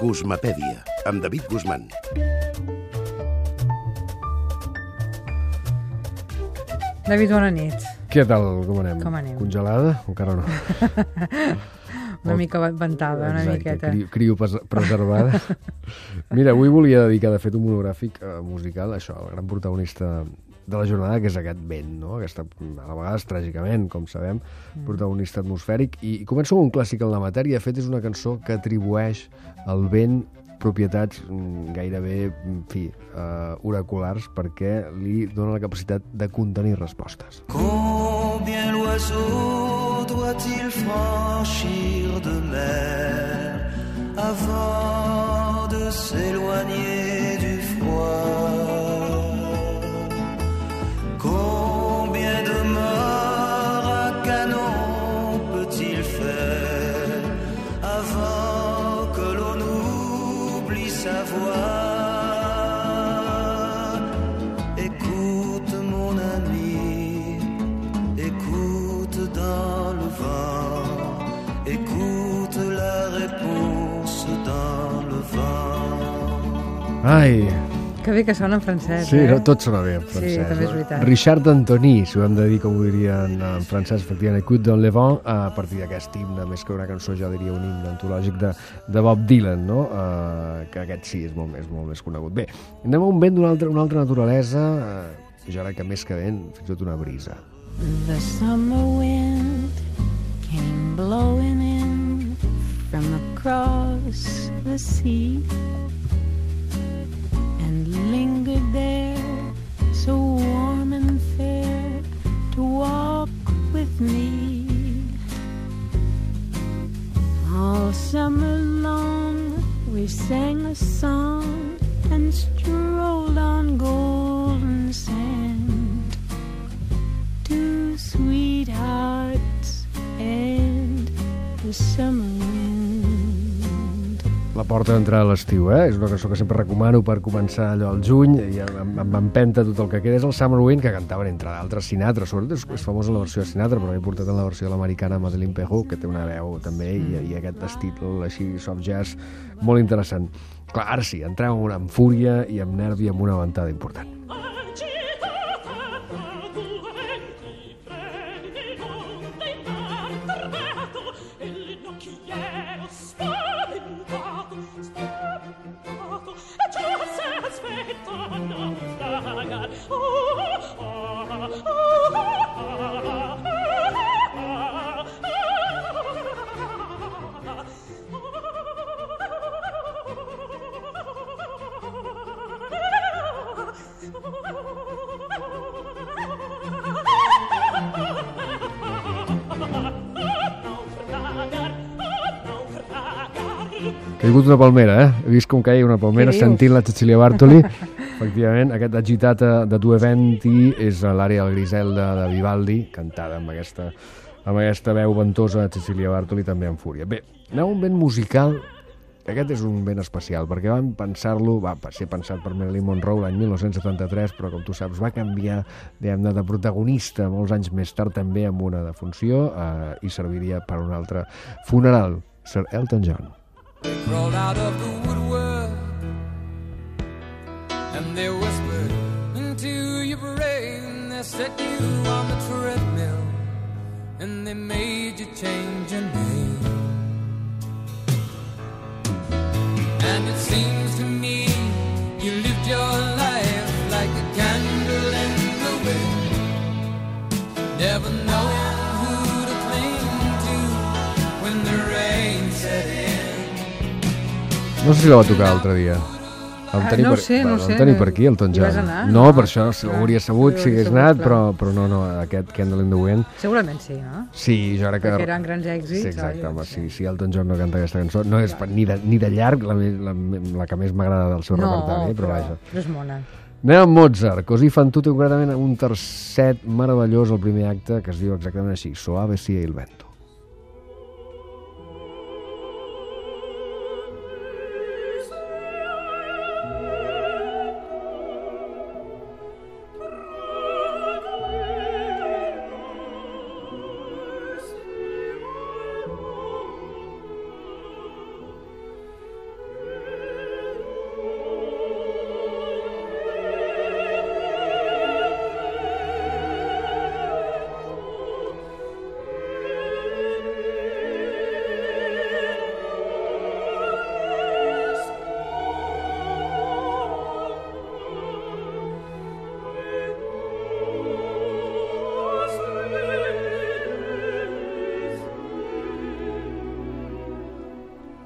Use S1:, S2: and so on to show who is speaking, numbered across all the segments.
S1: Guzmapèdia, amb David Guzmán.
S2: David, bona nit.
S3: Què tal? Com anem?
S2: Com anem?
S3: Congelada? Encara no.
S2: Una mica ventada, una
S3: Exacte,
S2: miqueta.
S3: Crio, crio pres- preservada. Mira, avui volia dedicar, de fet, un monogràfic eh, musical a això, al gran protagonista de la jornada, que és aquest vent, no? aquesta, a vegades tràgicament, com sabem, protagonista atmosfèric. I, i començo amb un clàssic en la matèria. De fet, és una cançó que atribueix al vent propietats mm, gairebé, en fi, uh, oraculars, perquè li dona la capacitat de contenir respostes.
S4: Combien l'oiseau doit-il franchir de mer avant de s'éloigner
S3: Ai,
S2: Que bé que sona en francès,
S3: Sí,
S2: eh?
S3: no, tot sona bé en francès.
S2: també és veritat.
S3: Richard Antony, si ho hem de dir com ho dirien en francès, efectivament, Écoute dans le vent, a partir d'aquest himne, més que una cançó, jo diria un himne antològic de, de Bob Dylan, no? Uh, que aquest sí, és molt més, molt més conegut. Bé, anem a un vent d'una altra, una altra naturalesa, uh, jo crec que més que vent, fins i tot una brisa.
S5: The summer wind came blowing in from across the sea me. All summer long we sang a song and strolled on golden sand two sweethearts and the summer.
S3: La porta d'entrada a l'estiu, eh? És una cançó que sempre recomano per començar allò al juny i amb, amb empenta tot el que queda. És el Summer Wind, que cantaven, entre d'altres, Sinatra. Sobretot és, és famosa la versió de Sinatra, però he portat en la versió de l'americana Madeleine Perrault, que té una veu també, i, i aquest estil així soft jazz molt interessant. Clar, ara sí, entrem en, una, amb fúria i amb nervi amb una ventada important. Caigut una palmera, eh? He vist com caia una palmera
S2: Què dius?
S3: sentint la Cecilia Bartoli. Efectivament, aquest agitat de Due Venti és l'àrea del Griselda de Vivaldi, cantada amb aquesta, amb aquesta veu ventosa de Cecilia Bartoli, també en fúria. Bé, anem a un vent musical aquest és un ben especial, perquè van pensar-lo, va ser pensat per Marilyn Monroe l'any 1973, però com tu saps va canviar diguem-ne de protagonista molts anys més tard també amb una defunció eh, i serviria per un altre funeral, Sir Elton John.
S6: Out of the woodwork and they whispered into your brain. They set you on the treadmill and they made you change your name.
S3: No sé si la va tocar l'altre dia. El
S2: Ah, no
S3: per,
S2: sé, no ho
S3: el
S2: sé.
S3: tenir per aquí, el John.
S2: anar?
S3: No,
S2: No.
S3: per això ho
S2: Ah,
S3: hauria sabut si hagués anat, però, però no, no, aquest Candle in the Wind.
S2: Segurament sí, no?
S3: Sí, jo crec que...
S2: Perquè eren grans èxits,
S3: Sí, exacte, home,
S2: Sí.
S3: sí, sí, Elton John no canta aquesta cançó. No és ni de, ni de llarg la, la, la que més m'agrada del seu
S2: No,
S3: repertori, però, vaja.
S2: però és mona.
S3: Anem amb Mozart, così fan tutte concretament un tercet meravellós al primer acte que es diu exactament així, Soave sia il vento.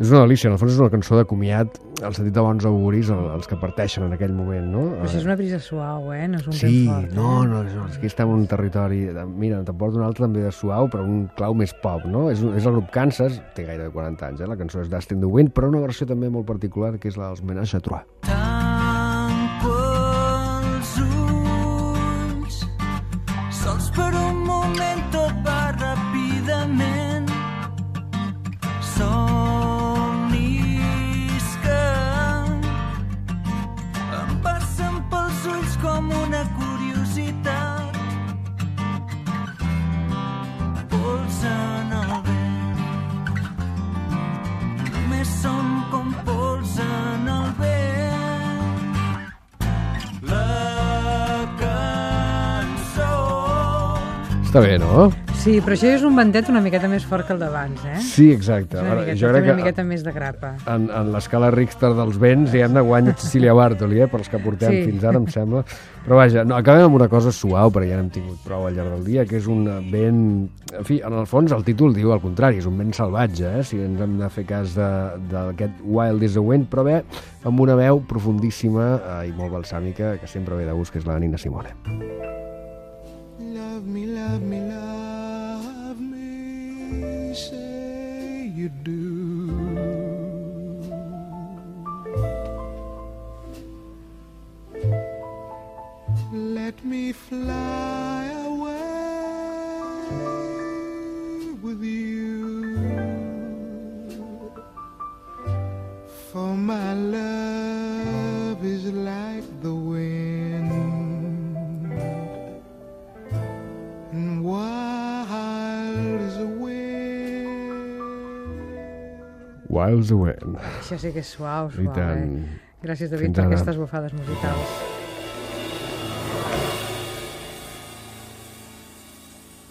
S3: És una delícia, en el fons és una cançó de comiat, el sentit de bons auguris, el- els que parteixen en aquell moment, no?
S2: Però això és una brisa suau, eh? No és un
S3: Sí,
S2: fort.
S3: no,
S2: eh?
S3: no, no, és que estem en un territori... de- Mira, te'n porto un altre també de suau, però un clau més pop, no? És, és el grup Kansas, té gairebé 40 anys, eh? La cançó és Dust in the Wind, però una versió també molt particular, que és la dels Menage à Trois.
S4: Som com pols en el vent la cançó
S3: Està bé, no?
S2: Sí, però això és un ventet una miqueta més fort que el d'abans, eh?
S3: Sí, exacte.
S2: És una miqueta,
S3: jo crec
S2: una
S3: que
S2: miqueta més de grapa.
S3: en, en l'escala Richter dels vents hi hem de guanyar Cecilia Bartoli, eh, pels que portem
S2: Sí.
S3: fins ara, em sembla. Però vaja, no, acabem amb una cosa suau, perquè ja n'hem tingut prou al llarg del dia, que és un vent... En fi, en el fons el títol diu el contrari, és un vent salvatge, eh, si ens hem de fer cas de- d'aquest Wild is the Wind, però bé, amb una veu profundíssima eh, i molt balsàmica, que sempre ve de gust, que és la Nina Simone.
S7: Love me, love me, love you do. Let me fly away with you. For my love is like the wind and wild as a wind.
S3: Is the Wind.
S2: Això sí que és suau,
S3: I
S2: suau,
S3: tant.
S2: eh? Gràcies, David,
S3: Fins
S2: per
S3: ara.
S2: aquestes bufades musicals.